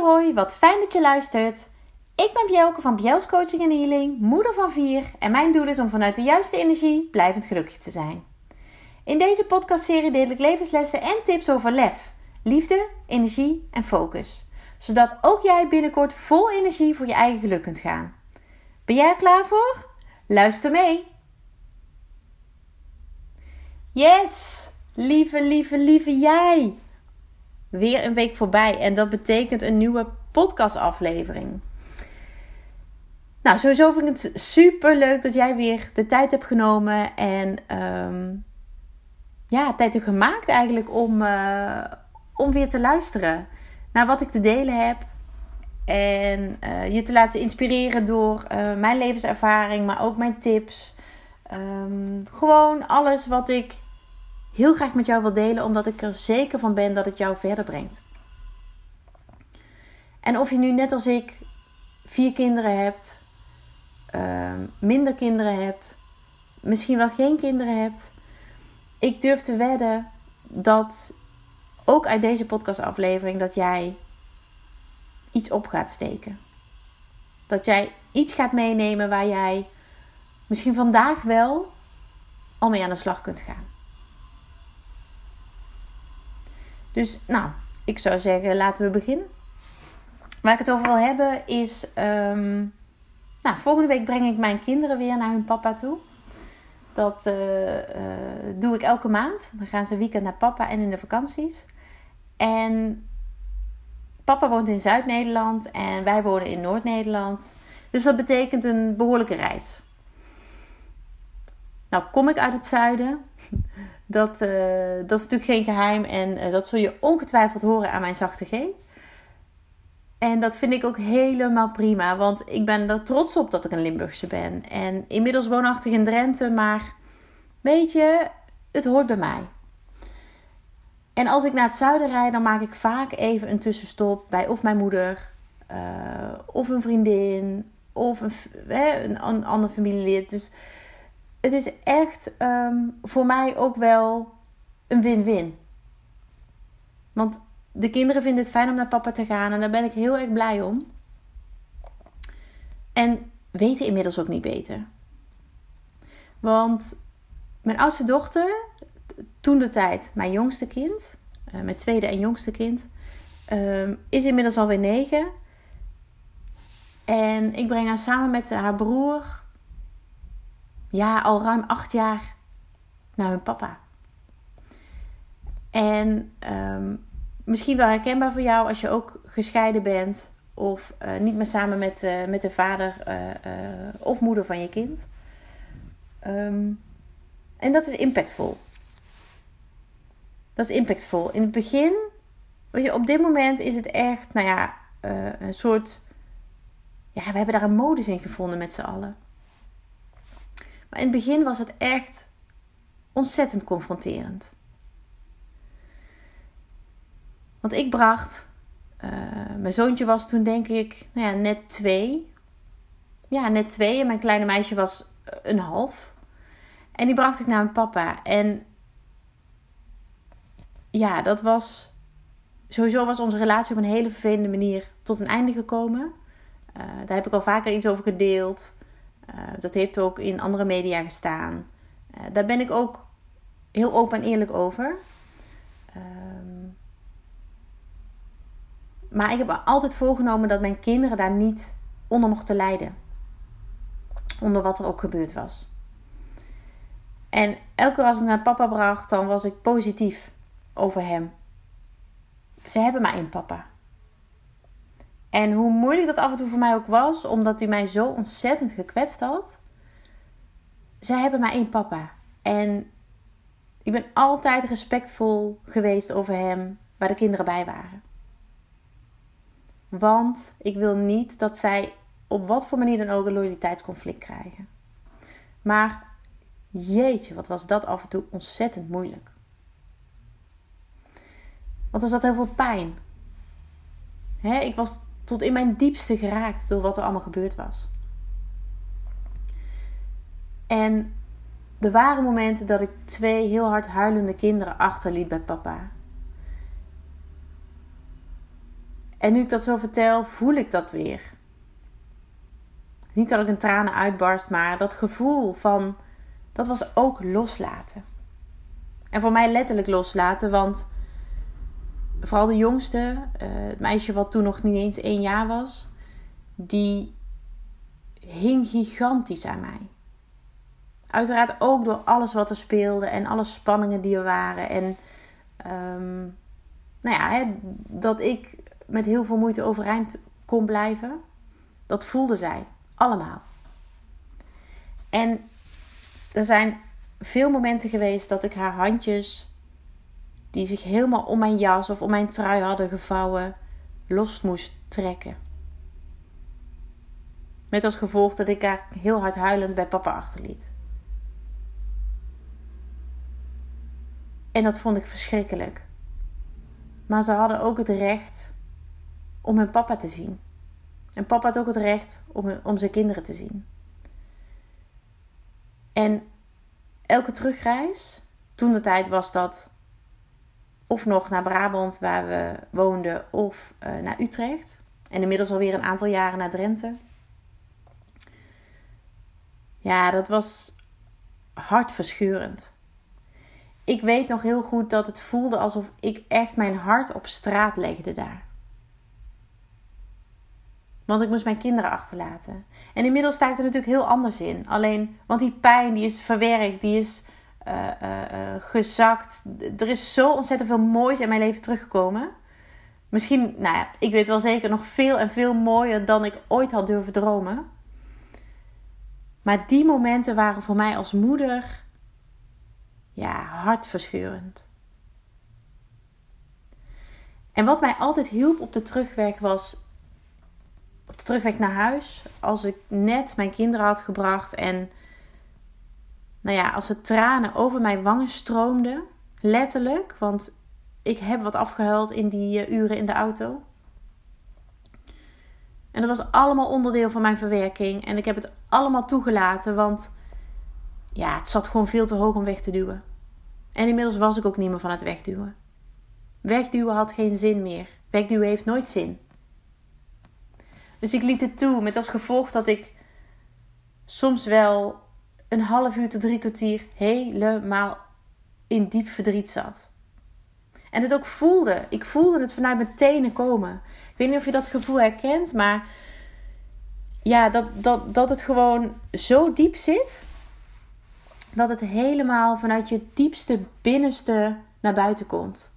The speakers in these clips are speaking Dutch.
hoi, wat fijn dat je luistert. Ik ben Bjelke van Bjels Coaching en Healing, moeder van vier en mijn doel is om vanuit de juiste energie blijvend gelukkig te zijn. In deze podcastserie deel ik levenslessen en tips over lef, liefde, energie en focus. Zodat ook jij binnenkort vol energie voor je eigen geluk kunt gaan. Ben jij er klaar voor? Luister mee! Yes! Lieve, lieve, lieve jij! Weer een week voorbij en dat betekent een nieuwe podcastaflevering. Nou, sowieso vind ik het super leuk dat jij weer de tijd hebt genomen en um, ja, tijd hebt gemaakt eigenlijk om, uh, om weer te luisteren naar wat ik te delen heb. En uh, je te laten inspireren door uh, mijn levenservaring, maar ook mijn tips. Um, gewoon alles wat ik heel graag met jou wil delen, omdat ik er zeker van ben dat het jou verder brengt. En of je nu net als ik vier kinderen hebt, uh, minder kinderen hebt, misschien wel geen kinderen hebt, ik durf te wedden dat ook uit deze podcastaflevering dat jij iets op gaat steken. Dat jij iets gaat meenemen waar jij misschien vandaag wel al mee aan de slag kunt gaan. Dus nou, ik zou zeggen, laten we beginnen. Waar ik het over wil hebben is. Um, nou, volgende week breng ik mijn kinderen weer naar hun papa toe. Dat uh, uh, doe ik elke maand. Dan gaan ze weekend naar papa en in de vakanties. En papa woont in Zuid-Nederland en wij wonen in Noord-Nederland. Dus dat betekent een behoorlijke reis. Nou, kom ik uit het zuiden. Dat, uh, dat is natuurlijk geen geheim en uh, dat zul je ongetwijfeld horen aan mijn zachte G. En dat vind ik ook helemaal prima, want ik ben er trots op dat ik een Limburgse ben. En inmiddels woonachtig in Drenthe, maar weet je, het hoort bij mij. En als ik naar het zuiden rijd, dan maak ik vaak even een tussenstop bij of mijn moeder, uh, of een vriendin, of een, een, een ander familielid. Dus het is echt um, voor mij ook wel een win-win. Want de kinderen vinden het fijn om naar papa te gaan en daar ben ik heel erg blij om. En weten inmiddels ook niet beter. Want mijn oudste dochter, toen de tijd mijn jongste kind, uh, mijn tweede en jongste kind, um, is inmiddels alweer negen. En ik breng haar samen met haar broer ja, al ruim acht jaar naar hun papa. En um, misschien wel herkenbaar voor jou als je ook gescheiden bent of uh, niet meer samen met, uh, met de vader uh, of moeder van je kind. Um, en dat is impactvol. Dat is impactvol. In het begin, weet je, op dit moment is het echt, nou ja, een soort. Ja, we hebben daar een modus in gevonden met z'n allen. Maar in het begin was het echt ontzettend confronterend. Want ik bracht, uh, mijn zoontje was toen denk ik, nou ja, net twee. Ja, net twee en mijn kleine meisje was een half. En die bracht ik naar mijn papa. En ja, dat was. Sowieso was onze relatie op een hele vervelende manier tot een einde gekomen. Uh, daar heb ik al vaker iets over gedeeld. Uh, dat heeft ook in andere media gestaan. Uh, daar ben ik ook heel open en eerlijk over. Um, maar ik heb altijd voorgenomen dat mijn kinderen daar niet onder mochten lijden. Onder wat er ook gebeurd was. En elke keer als ik naar papa bracht, dan was ik positief over hem. Ze hebben maar één papa. En hoe moeilijk dat af en toe voor mij ook was, omdat hij mij zo ontzettend gekwetst had. Zij hebben maar één papa. En ik ben altijd respectvol geweest over hem, waar de kinderen bij waren. Want ik wil niet dat zij op wat voor manier dan ook een loyaliteitsconflict krijgen. Maar jeetje, wat was dat af en toe ontzettend moeilijk. Want er zat heel veel pijn. Ik was tot in mijn diepste geraakt door wat er allemaal gebeurd was. En er waren momenten dat ik twee heel hard huilende kinderen achterliet bij papa. En nu ik dat zo vertel, voel ik dat weer. Niet dat ik een tranen uitbarst, maar dat gevoel van dat was ook loslaten. En voor mij letterlijk loslaten, want vooral de jongste, uh, het meisje wat toen nog niet eens één jaar was, die hing gigantisch aan mij. Uiteraard ook door alles wat er speelde en alle spanningen die er waren. En um, nou ja, hè, dat ik met heel veel moeite overeind kon blijven, dat voelde zij allemaal. En er zijn veel momenten geweest dat ik haar handjes, die zich helemaal om mijn jas of om mijn trui hadden gevouwen, los moest trekken. Met als gevolg dat ik haar heel hard huilend bij papa achterliet. En dat vond ik verschrikkelijk. Maar ze hadden ook het recht om hun papa te zien. En papa had ook het recht om, om zijn kinderen te zien. En elke terugreis, toen de tijd was dat of nog naar Brabant waar we woonden of uh, naar Utrecht. En inmiddels alweer een aantal jaren naar Drenthe. Ja, dat was hartverscheurend. Ik weet nog heel goed dat het voelde alsof ik echt mijn hart op straat legde daar. Want ik moest mijn kinderen achterlaten. En inmiddels sta ik er natuurlijk heel anders in. Alleen, want die pijn die is verwerkt, die is uh, uh, gezakt. Er is zo ontzettend veel moois in mijn leven teruggekomen. Misschien, nou ja, ik weet wel zeker nog veel en veel mooier dan ik ooit had durven dromen. Maar die momenten waren voor mij als moeder, ja, hartverscheurend. En wat mij altijd hielp op de terugweg was op de terugweg naar huis, als ik net mijn kinderen had gebracht en nou ja, als de tranen over mijn wangen stroomden, letterlijk, want ik heb wat afgehuild in die eh, uren in de auto. En dat was allemaal onderdeel van mijn verwerking en ik heb het allemaal toegelaten, want ja, het zat gewoon veel te hoog om weg te duwen. En inmiddels was ik ook niet meer van het wegduwen. Wegduwen had geen zin meer. Wegduwen heeft nooit zin. Dus ik liet het toe met als gevolg dat ik soms wel een half uur tot drie kwartier helemaal in diep verdriet zat. En het ook voelde. Ik voelde het vanuit mijn tenen komen. Ik weet niet of je dat gevoel herkent, maar ja, dat, dat, dat het gewoon zo diep zit. Dat het helemaal vanuit je diepste binnenste naar buiten komt.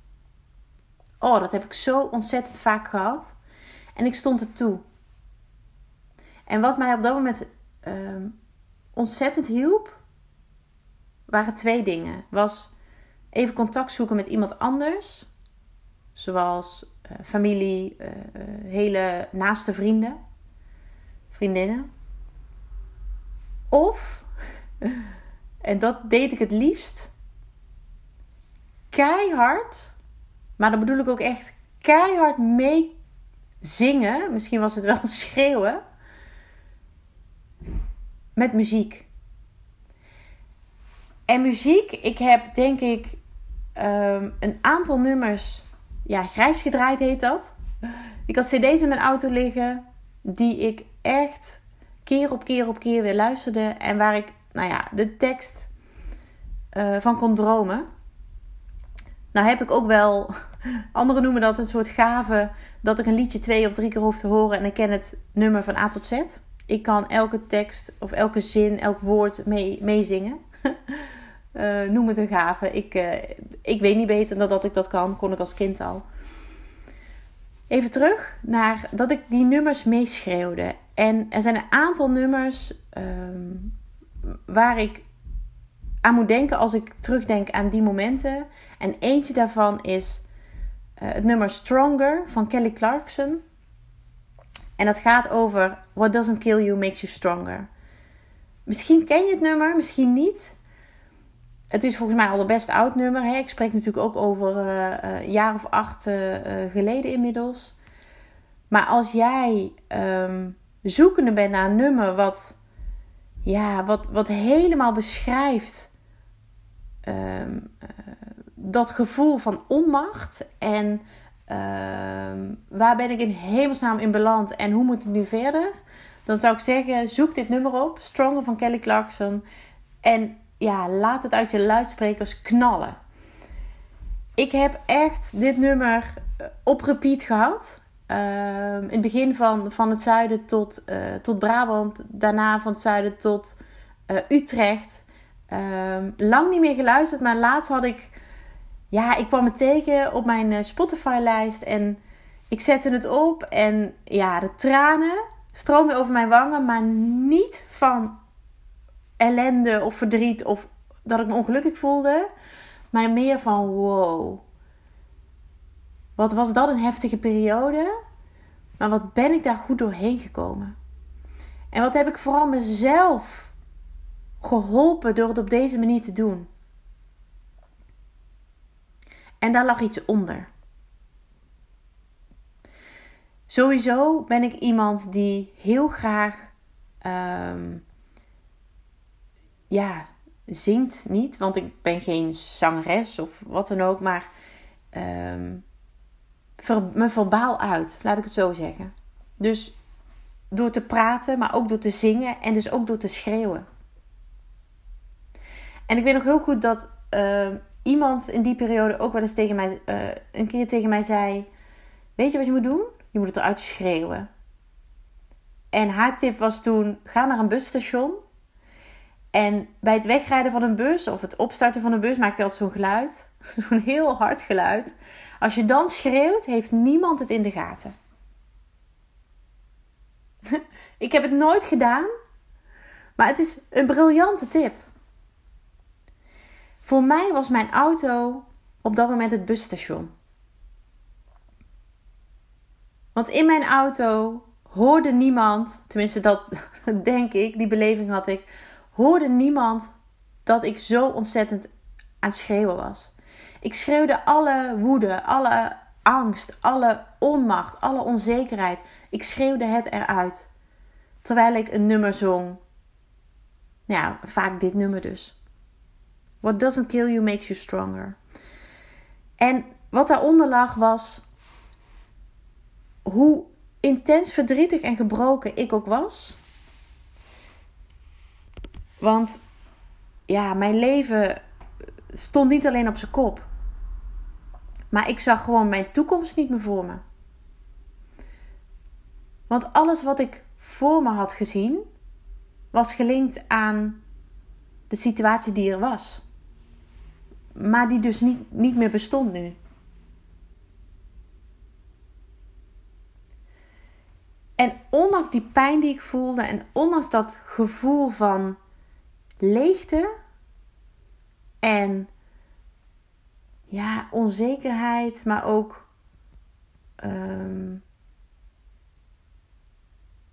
Oh, dat heb ik zo ontzettend vaak gehad. En ik stond er toe. En wat mij op dat moment uh, ontzettend hielp, waren twee dingen. Was even contact zoeken met iemand anders, zoals uh, familie, uh, hele naaste vrienden, vriendinnen. Of, en dat deed ik het liefst, keihard, maar dan bedoel ik ook echt keihard mee zingen. Misschien was het wel schreeuwen met muziek. En muziek, ik heb denk ik ehm, een aantal nummers, ja, grijs gedraaid heet dat. Ik had cd's in mijn auto liggen die ik echt keer op keer op keer weer luisterde. En waar ik, nou ja, de tekst uh, van kon dromen. Nou heb ik ook wel, anderen noemen dat een soort gave, dat ik een liedje twee of drie keer hoef te horen en ik ken het nummer van A tot Z ik kan elke tekst of elke zin, elk woord meezingen. uh, noem het een gave. Ik, uh, ik weet niet beter dan dat ik dat kan. Kon ik als kind al. Even terug naar dat ik die nummers meeschreeuwde. En er zijn een aantal nummers um, waar ik aan moet denken als ik terugdenk aan die momenten. En eentje daarvan is uh, het nummer Stronger van Kelly Clarkson. En dat gaat over What doesn't kill you makes you stronger. Misschien ken je het nummer, misschien niet. Het is volgens mij al een best oud nummer. Hè? Ik spreek natuurlijk ook over een jaar of acht uh, geleden inmiddels. Maar als jij um, zoekende bent naar een nummer wat, ja, wat, wat helemaal beschrijft um, dat gevoel van onmacht en Ehm, waar ben ik in hemelsnaam in beland en hoe moet het nu verder? Dan zou ik zeggen, zoek dit nummer op. Stronger van Kelly Clarkson. En ja, laat het uit je luidsprekers knallen. Ik heb echt dit nummer eh, op repeat gehad. Ehm, in het begin van, van het zuiden tot, uh, tot Brabant. Daarna van het zuiden tot uh, Utrecht. Ehm, lang niet meer geluisterd, maar laatst had ik... Ja, ik kwam het tegen op mijn Spotify-lijst en ik zette het op. En ja, de tranen stroomden over mijn wangen, maar niet van ellende of verdriet of dat ik me ongelukkig voelde. Maar meer van wow. Wat was dat een heftige periode. Maar wat ben ik daar goed doorheen gekomen. En wat heb ik vooral mezelf geholpen door het op deze manier te doen. En daar lag iets onder. Sowieso ben ik iemand die heel graag um, ja, zingt niet, want ik ben geen zangeres of wat dan ook, maar ver, me verbaal uit, laat ik het zo zeggen. Dus door te praten, maar ook door te zingen en dus ook door te schreeuwen. En ik weet nog heel goed dat uh, iemand in die periode ook wel eens tegen mij, uh, een keer tegen mij zei: Weet je wat je moet doen? Je moet het eruit schreeuwen. En haar tip was toen: ga naar een busstation en bij het wegrijden van een bus of het opstarten van een bus maakt altijd zo'n geluid. Zo'n heel hard geluid. Als je dan schreeuwt, heeft niemand het in de gaten. Ik heb het nooit gedaan, maar het is een briljante tip. Voor mij was mijn auto op dat moment het busstation. Want in mijn auto hoorde niemand, tenminste dat denk ik, die beleving had ik, hoorde niemand dat ik zo ontzettend aan het schreeuwen was. Ik schreeuwde alle woede, alle angst, alle onmacht, alle onzekerheid. Ik schreeuwde het eruit. Terwijl ik een nummer zong. Ja, vaak dit nummer dus. What doesn't kill you makes you stronger. En wat daaronder lag was hoe intens verdrietig en gebroken ik ook was. Want ja, mijn leven stond niet alleen op zijn kop. Maar ik zag gewoon mijn toekomst niet meer voor me. Want alles wat ik voor me had gezien, was gelinkt aan de situatie die er was. Maar die dus niet, niet meer bestond nu. En ondanks die pijn die ik voelde en ondanks dat gevoel van leegte en ja, onzekerheid, maar ook um,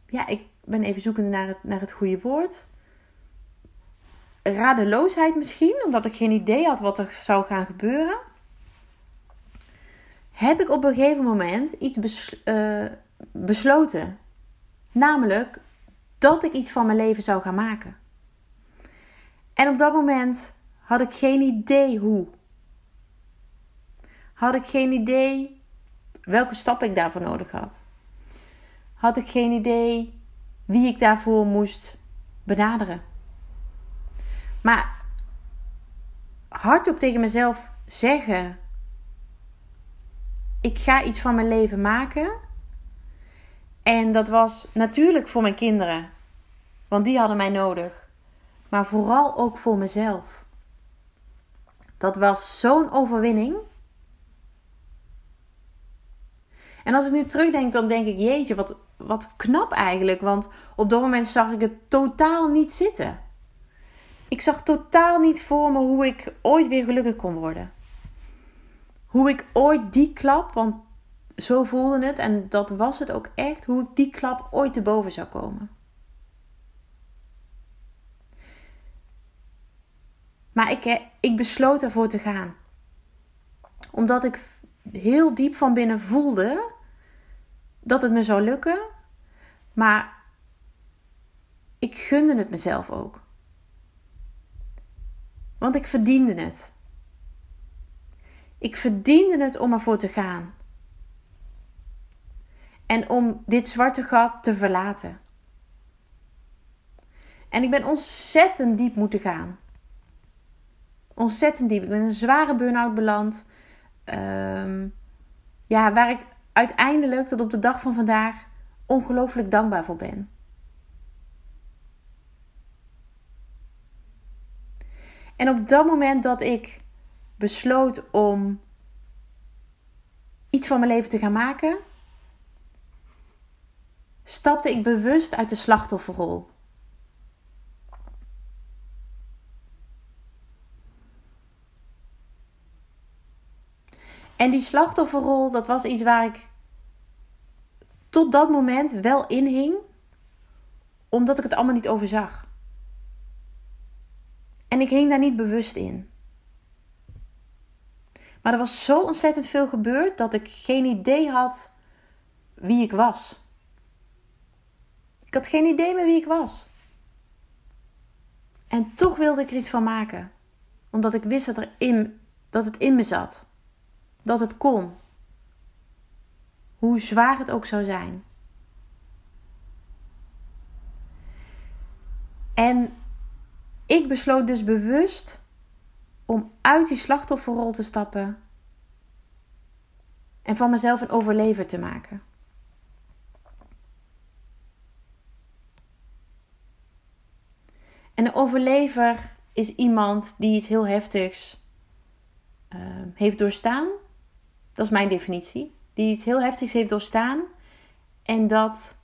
ja, ik ben even zoekende naar het, naar het goede woord. Radeloosheid misschien, omdat ik geen idee had wat er zou gaan gebeuren. Heb ik op een gegeven moment iets uh, besloten. Namelijk dat ik iets van mijn leven zou gaan maken. En op dat moment had ik geen idee hoe. Had ik geen idee welke stap ik daarvoor nodig had. Had ik geen idee wie ik daarvoor moest benaderen. Maar hardop tegen mezelf zeggen: ik ga iets van mijn leven maken. En dat was natuurlijk voor mijn kinderen, want die hadden mij nodig maar vooral ook voor mezelf. Dat was zo'n overwinning. En als ik nu terugdenk, dan denk ik: jeetje, wat, wat knap eigenlijk. Want op dat moment zag ik het totaal niet zitten. Ik zag totaal niet voor me hoe ik ooit weer gelukkig kon worden. Hoe ik ooit die klap, want zo voelde het en dat was het ook echt, hoe ik die klap ooit te boven zou komen. Maar ik, ik besloot ervoor te gaan. Omdat ik heel diep van binnen voelde dat het me zou lukken. Maar ik gunde het mezelf ook. Want ik verdiende het. Ik verdiende het om ervoor te gaan. En om dit zwarte gat te verlaten. En ik ben ontzettend diep moeten gaan. Ontzettend diep. Ik ben een zware burn-out beland. Ehm, ja, waar ik uiteindelijk tot op de dag van vandaag ongelooflijk dankbaar voor ben. En op dat moment dat ik besloot om iets van mijn leven te gaan maken, stapte ik bewust uit de slachtofferrol. En die slachtofferrol, dat was iets waar ik tot dat moment wel in hing, omdat ik het allemaal niet overzag. En ik hing daar niet bewust in. Maar er was zo ontzettend veel gebeurd dat ik geen idee had wie ik was. Ik had geen idee meer wie ik was. En toch wilde ik er iets van maken. Omdat ik wist dat, er in, dat het in me zat. Dat het kon. Hoe zwaar het ook zou zijn. En ik besloot dus bewust om uit die slachtofferrol te stappen en van mezelf een overlever te maken. En een overlever is iemand die iets heel heftigs uh, heeft doorstaan. Dat is mijn definitie. Die iets heel heftigs heeft doorstaan en dat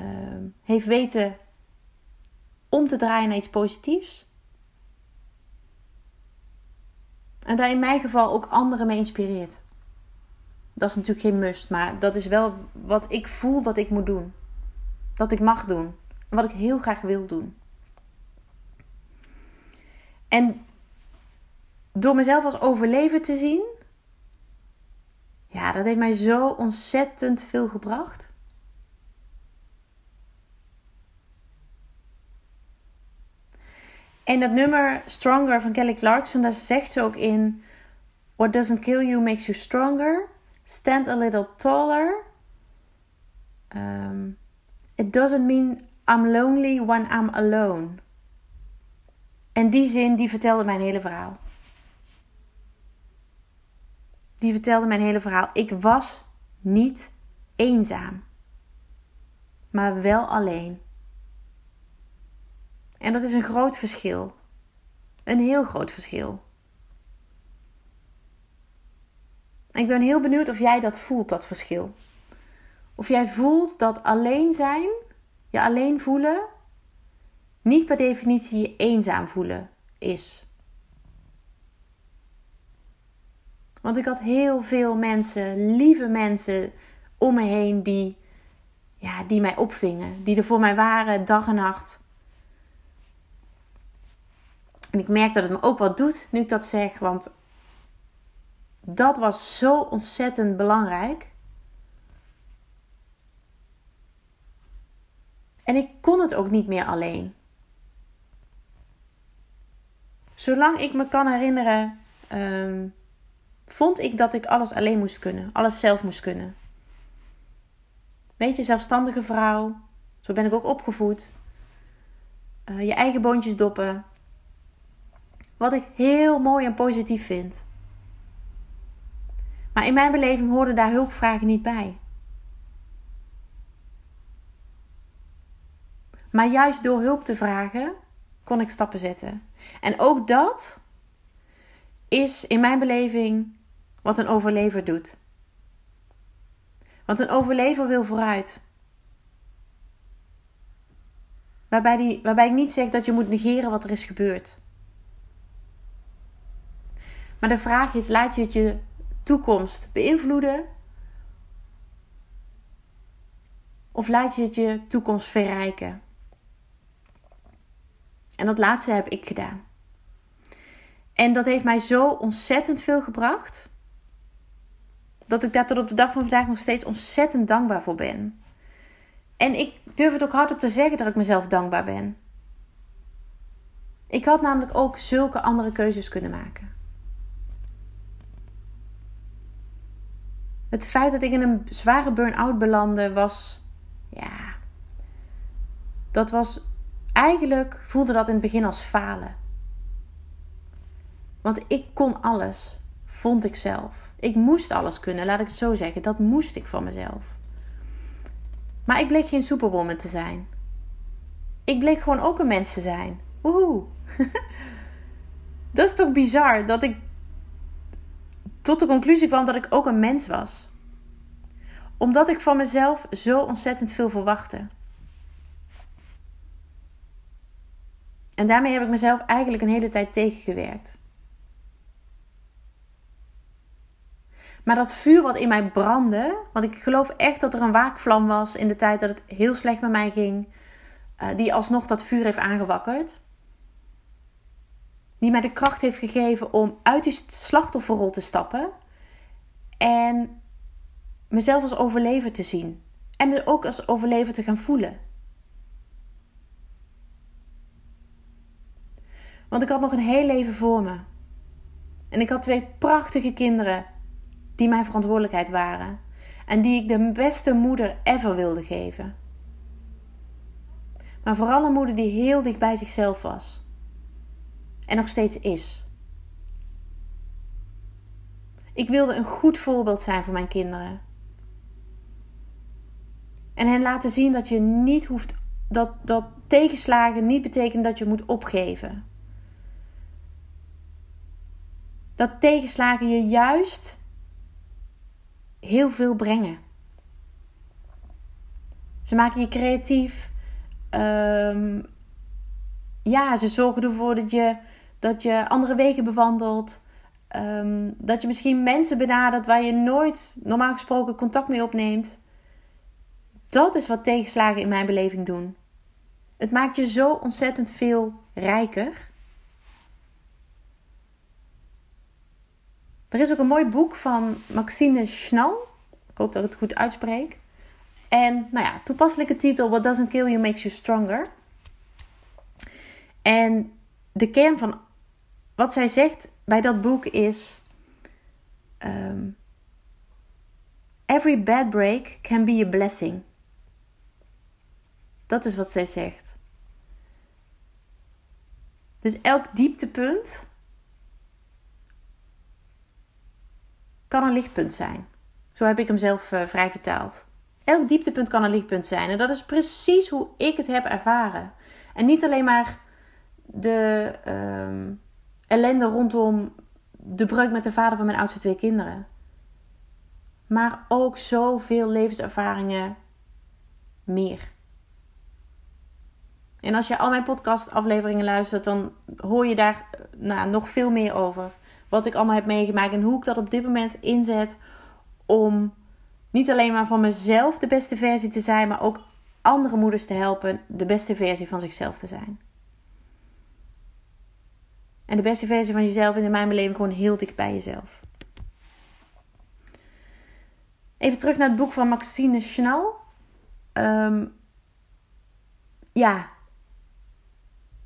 uh, heeft weten om te draaien naar iets positiefs. En daar in mijn geval ook anderen mee inspireert. Dat is natuurlijk geen must, maar dat is wel wat ik voel dat ik moet doen. Dat ik mag doen. En wat ik heel graag wil doen. En door mezelf als overlever te zien, ja, dat heeft mij zo ontzettend veel gebracht. En dat nummer Stronger van Kelly Clarkson, daar zegt ze ook in: What doesn't kill you makes you stronger. Stand a little taller. Um, it doesn't mean I'm lonely when I'm alone. En die zin, die vertelde mijn hele verhaal. Die vertelde mijn hele verhaal. Ik was niet eenzaam, maar wel alleen. En dat is een groot verschil. Een heel groot verschil. Ik ben heel benieuwd of jij dat voelt, dat verschil. Of jij voelt dat alleen zijn, je alleen voelen, niet per definitie je eenzaam voelen is. Want ik had heel veel mensen, lieve mensen om me heen die, ja, die mij opvingen. Die er voor mij waren dag en nacht. En ik merk dat het me ook wat doet nu ik dat zeg, want dat was zo ontzettend belangrijk. En ik kon het ook niet meer alleen. Zolang ik me kan herinneren, ehm, vond ik dat ik alles alleen moest kunnen, alles zelf moest kunnen. Weet je, zelfstandige vrouw, zo ben ik ook opgevoed. Uh, je eigen boontjes doppen, wat ik heel mooi en positief vind. Maar in mijn beleving hoorden daar hulpvragen niet bij. Maar juist door hulp te vragen kon ik stappen zetten. En ook dat is in mijn beleving wat een overlever doet. Want een overlever wil vooruit. Waarbij, waarbij ik niet zeg dat je moet negeren wat er is gebeurd. Maar de vraag is: laat je het je toekomst beïnvloeden? Of laat je het je toekomst verrijken? En dat laatste heb ik gedaan. En dat heeft mij zo ontzettend veel gebracht. Dat ik daar tot op de dag van vandaag nog steeds ontzettend dankbaar voor ben. En ik durf het ook hardop te zeggen dat ik mezelf dankbaar ben. Ik had namelijk ook zulke andere keuzes kunnen maken. Het feit dat ik in een zware burn-out belandde was, ja, dat was eigenlijk voelde dat in het begin als falen. Want ik kon alles, vond ik zelf. Ik moest alles kunnen, laat ik het zo zeggen. Dat moest ik van mezelf. Maar ik bleek geen superwoman te zijn. Ik bleek gewoon ook een mens te zijn. Woehoe. dat is toch bizar dat ik tot de conclusie kwam dat ik ook een mens was. Omdat ik van mezelf zo ontzettend veel verwachtte. En daarmee heb ik mezelf eigenlijk een hele tijd tegengewerkt. Maar dat vuur wat in mij brandde, want ik geloof echt dat er een waakvlam was in de tijd dat het heel slecht met mij ging, uh, die alsnog dat vuur heeft aangewakkerd. Die mij de kracht heeft gegeven om uit die slachtofferrol te stappen en mezelf als overlever te zien. En me ook als overlever te gaan voelen. Want ik had nog een heel leven voor me. En ik had twee prachtige kinderen die mijn verantwoordelijkheid waren. En die ik de beste moeder ever wilde geven. Maar vooral een moeder die heel dicht bij zichzelf was. En nog steeds is. Ik wilde een goed voorbeeld zijn voor mijn kinderen. En hen laten zien dat je niet hoeft. Dat, dat tegenslagen niet betekenen dat je moet opgeven. Dat tegenslagen je juist heel veel brengen. Ze maken je creatief. Ehm, ja, ze zorgen ervoor dat je, dat je andere wegen bewandelt. Ehm, dat je misschien mensen benadert waar je nooit normaal gesproken contact mee opneemt. Dat is wat tegenslagen in mijn beleving doen. Het maakt je zo ontzettend veel rijker. Er is ook een mooi boek van Maxine Schnall. Ik hoop dat ik het goed uitspreek. En nou ja, toepasselijke titel: What doesn't kill you makes you stronger. En de kern van wat zij zegt bij dat boek is: um, Every bad break can be a blessing. Dat is wat zij zegt. Dus elk dieptepunt kan een lichtpunt zijn. Zo heb ik hem zelf uh, vrij vertaald. Elk dieptepunt kan een lichtpunt zijn. En dat is precies hoe ik het heb ervaren. En niet alleen maar de uh, ellende rondom de breuk met de vader van mijn oudste twee kinderen. Maar ook zoveel levenservaringen meer. En als je al mijn podcastafleveringen luistert, dan hoor je daar nou, nog veel meer over wat ik allemaal heb meegemaakt en hoe ik dat op dit moment inzet om niet alleen maar van mezelf de beste versie te zijn, maar ook andere moeders te helpen de beste versie van zichzelf te zijn. En de beste versie van jezelf is in mijn beleving gewoon heel dicht bij jezelf. Even terug naar het boek van Maxine Schnall. Um, ja,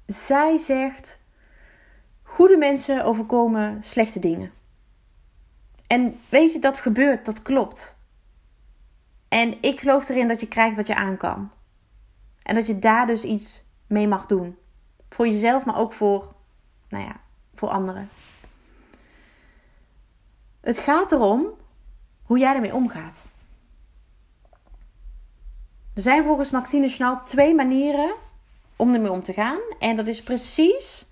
zij zegt Goede mensen overkomen slechte dingen. En weet je, dat gebeurt, dat klopt. En ik geloof erin dat je krijgt wat je aan kan. En dat je daar dus iets mee mag doen. Voor jezelf, maar ook voor, nou ja, voor anderen. Het gaat erom hoe jij ermee omgaat. Er zijn volgens Maxine Schnall twee manieren om ermee om te gaan. En dat is precies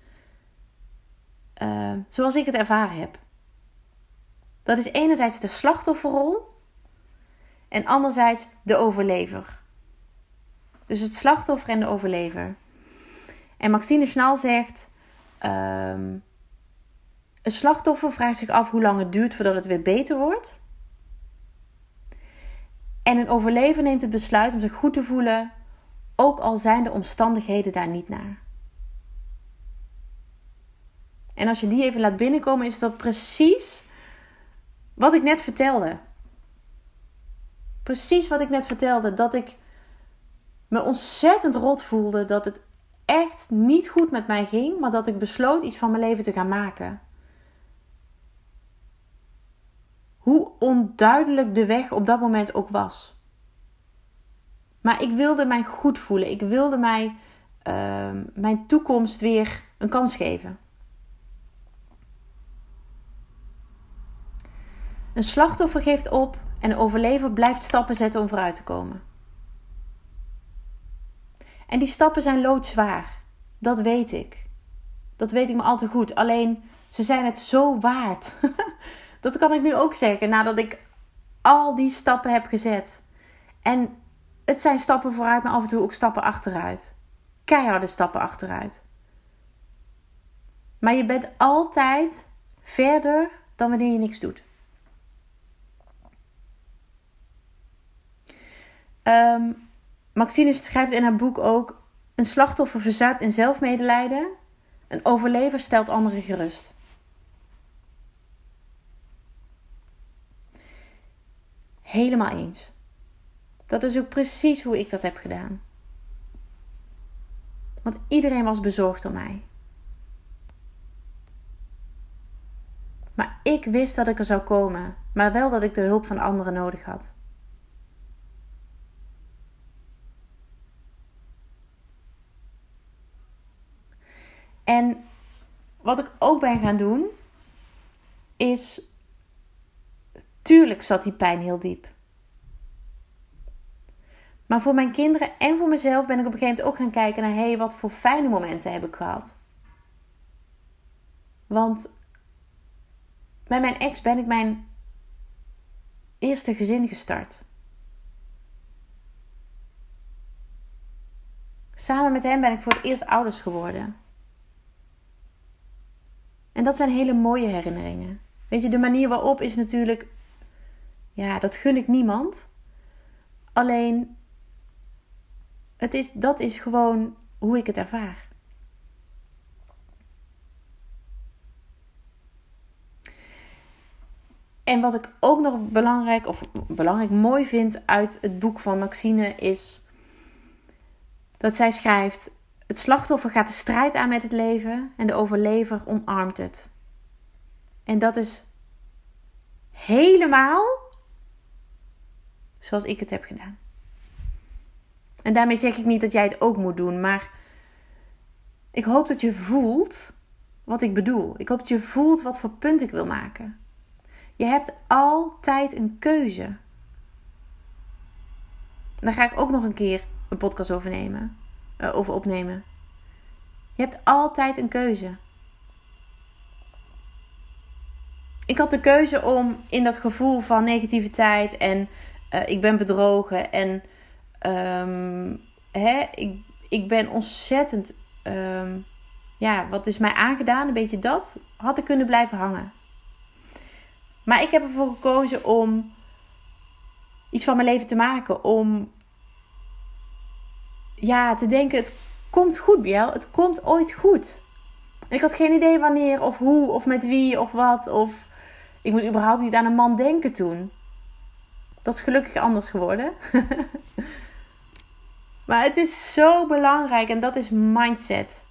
uh, zoals ik het ervaren heb. Dat is enerzijds de slachtofferrol en anderzijds de overlever. Dus het slachtoffer en de overlever. En Maxine Schnal zegt: um, Een slachtoffer vraagt zich af hoe lang het duurt voordat het weer beter wordt. En een overlever neemt het besluit om zich goed te voelen, ook al zijn de omstandigheden daar niet naar. En als je die even laat binnenkomen, is dat precies wat ik net vertelde. Precies wat ik net vertelde. Dat ik me ontzettend rot voelde. Dat het echt niet goed met mij ging. Maar dat ik besloot iets van mijn leven te gaan maken. Hoe onduidelijk de weg op dat moment ook was. Maar ik wilde mij goed voelen. Ik wilde mij uh, mijn toekomst weer een kans geven. Een slachtoffer geeft op en een overlever blijft stappen zetten om vooruit te komen. En die stappen zijn loodzwaar. Dat weet ik. Dat weet ik me al te goed. Alleen ze zijn het zo waard. dat kan ik nu ook zeggen nadat ik al die stappen heb gezet. En het zijn stappen vooruit, maar af en toe ook stappen achteruit. Keiharde stappen achteruit. Maar je bent altijd verder dan wanneer je niks doet. Um, Maxine schrijft in haar boek ook: een slachtoffer verzuipt in zelfmedelijden, een overlever stelt anderen gerust. Helemaal eens. Dat is ook precies hoe ik dat heb gedaan. Want iedereen was bezorgd om mij. Maar ik wist dat ik er zou komen, maar wel dat ik de hulp van anderen nodig had. En wat ik ook ben gaan doen, is. Tuurlijk zat die pijn heel diep. Maar voor mijn kinderen en voor mezelf ben ik op een gegeven moment ook gaan kijken naar: hé, wat voor fijne momenten heb ik gehad? Want met mijn ex ben ik mijn eerste gezin gestart. Samen met hem ben ik voor het eerst ouders geworden. Dat zijn hele mooie herinneringen. Weet je, de manier waarop is natuurlijk. Ja, dat gun ik niemand. Alleen. Het is, dat is gewoon hoe ik het ervaar. En wat ik ook nog belangrijk of belangrijk mooi vind uit het boek van Maxine is dat zij schrijft: het slachtoffer gaat de strijd aan met het leven en de overlever omarmt het. En dat is helemaal zoals ik het heb gedaan. En daarmee zeg ik niet dat jij het ook moet doen, maar ik hoop dat je voelt wat ik bedoel. Ik hoop dat je voelt wat voor punt ik wil maken. Je hebt altijd een keuze. Daar ga ik ook nog een keer een podcast over nemen uh, over opnemen. Je hebt altijd een keuze. Ik had de keuze om in dat gevoel van negativiteit en uh, ik ben bedrogen en um, hè, ik, ik ben ontzettend, um, ja, wat is mij aangedaan, een beetje dat, had ik kunnen blijven hangen. Maar ik heb ervoor gekozen om iets van mijn leven te maken, om ja, te denken: het komt goed, Biel. Het komt ooit goed. Ik had geen idee wanneer of hoe of met wie of wat. Of ik moest überhaupt niet aan een man denken toen. Dat is gelukkig anders geworden. maar het is zo belangrijk en dat is mindset.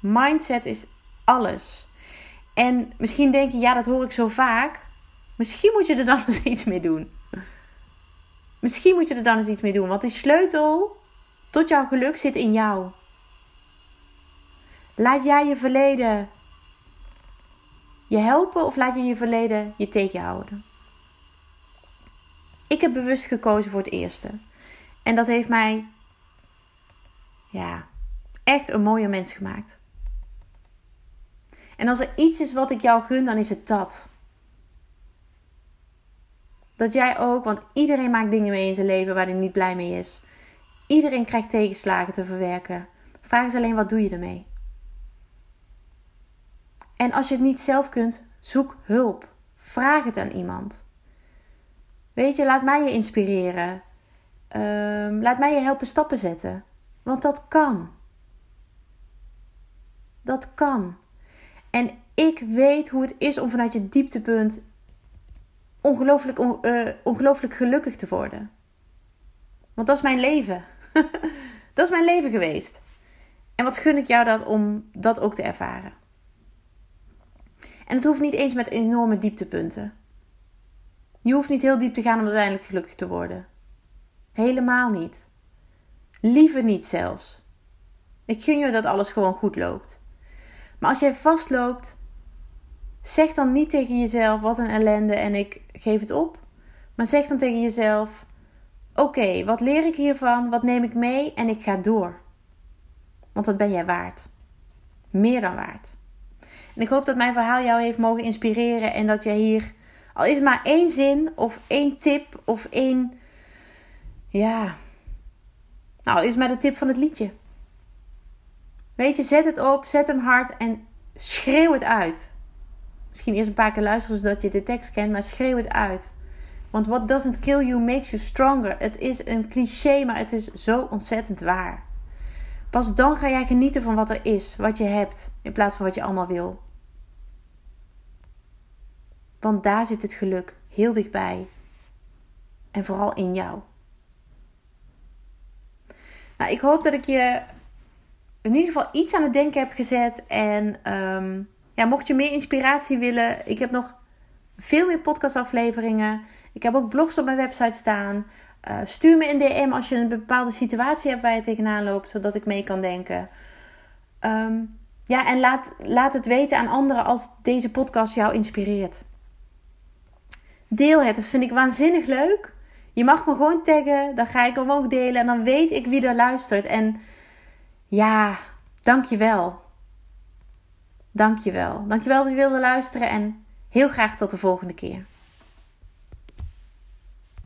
Mindset is alles. En misschien denk je, ja, dat hoor ik zo vaak. Misschien moet je er dan eens iets mee doen. Misschien moet je er dan eens iets mee doen. Want die sleutel tot jouw geluk zit in jou. Laat jij je verleden je helpen of laat je je verleden je tegenhouden? Ik heb bewust gekozen voor het eerste. En dat heeft mij, ja, echt een mooie mens gemaakt. En als er iets is wat ik jou gun, dan is het dat. Dat jij ook, want iedereen maakt dingen mee in zijn leven waar hij niet blij mee is. Iedereen krijgt tegenslagen te verwerken. Vraag is alleen wat doe je ermee? En als je het niet zelf kunt, zoek hulp. Vraag het aan iemand. Weet je, laat mij je inspireren. Ehm, laat mij je helpen stappen zetten. Want dat kan. Dat kan. En ik weet hoe het is om vanuit je dieptepunt ongelooflijk, uh, ongelooflijk gelukkig te worden. Want dat is mijn leven. dat is mijn leven geweest. En wat gun ik jou dat om dat ook te ervaren. En het hoeft niet eens met enorme dieptepunten. Je hoeft niet heel diep te gaan om uiteindelijk gelukkig te worden. Helemaal niet. Liever niet zelfs. Ik gun je dat alles gewoon goed loopt. Maar als jij vastloopt, zeg dan niet tegen jezelf: wat een ellende en ik geef het op. Maar zeg dan tegen jezelf: Oké, wat leer ik hiervan? Wat neem ik mee? En ik ga door. Want dat ben jij waard. Meer dan waard. En ik hoop dat mijn verhaal jou heeft mogen inspireren en dat jij hier, al is maar één zin of één tip of één, ja, nou, is maar de tip van het liedje. Weet je, zet het op, zet hem hard en schreeuw het uit. Misschien eerst een paar keer luisteren zodat je de tekst kent, maar schreeuw het uit. Want what doesn't kill you makes you stronger. Het is een cliché, maar het is zo ontzettend waar. Pas dan ga jij genieten van wat er is, wat je hebt, in plaats van wat je allemaal wil. Want daar zit het geluk heel dichtbij. En vooral in jou. Nou, ik hoop dat ik je in ieder geval iets aan het denken heb gezet. En um, ja, mocht je meer inspiratie willen, ik heb nog veel meer podcastafleveringen. Ik heb ook blogs op mijn website staan. Uh, stuur me een DM als je een bepaalde situatie hebt waar je tegenaan loopt, zodat ik mee kan denken. Um, ja, en laat, laat het weten aan anderen als deze podcast jou inspireert. Deel het, dat vind ik waanzinnig leuk. Je mag me gewoon taggen, dan ga ik hem ook delen en dan weet ik wie er luistert. En ja, dankjewel. Dankjewel. Dankjewel dat je wilde luisteren en heel graag tot de volgende keer.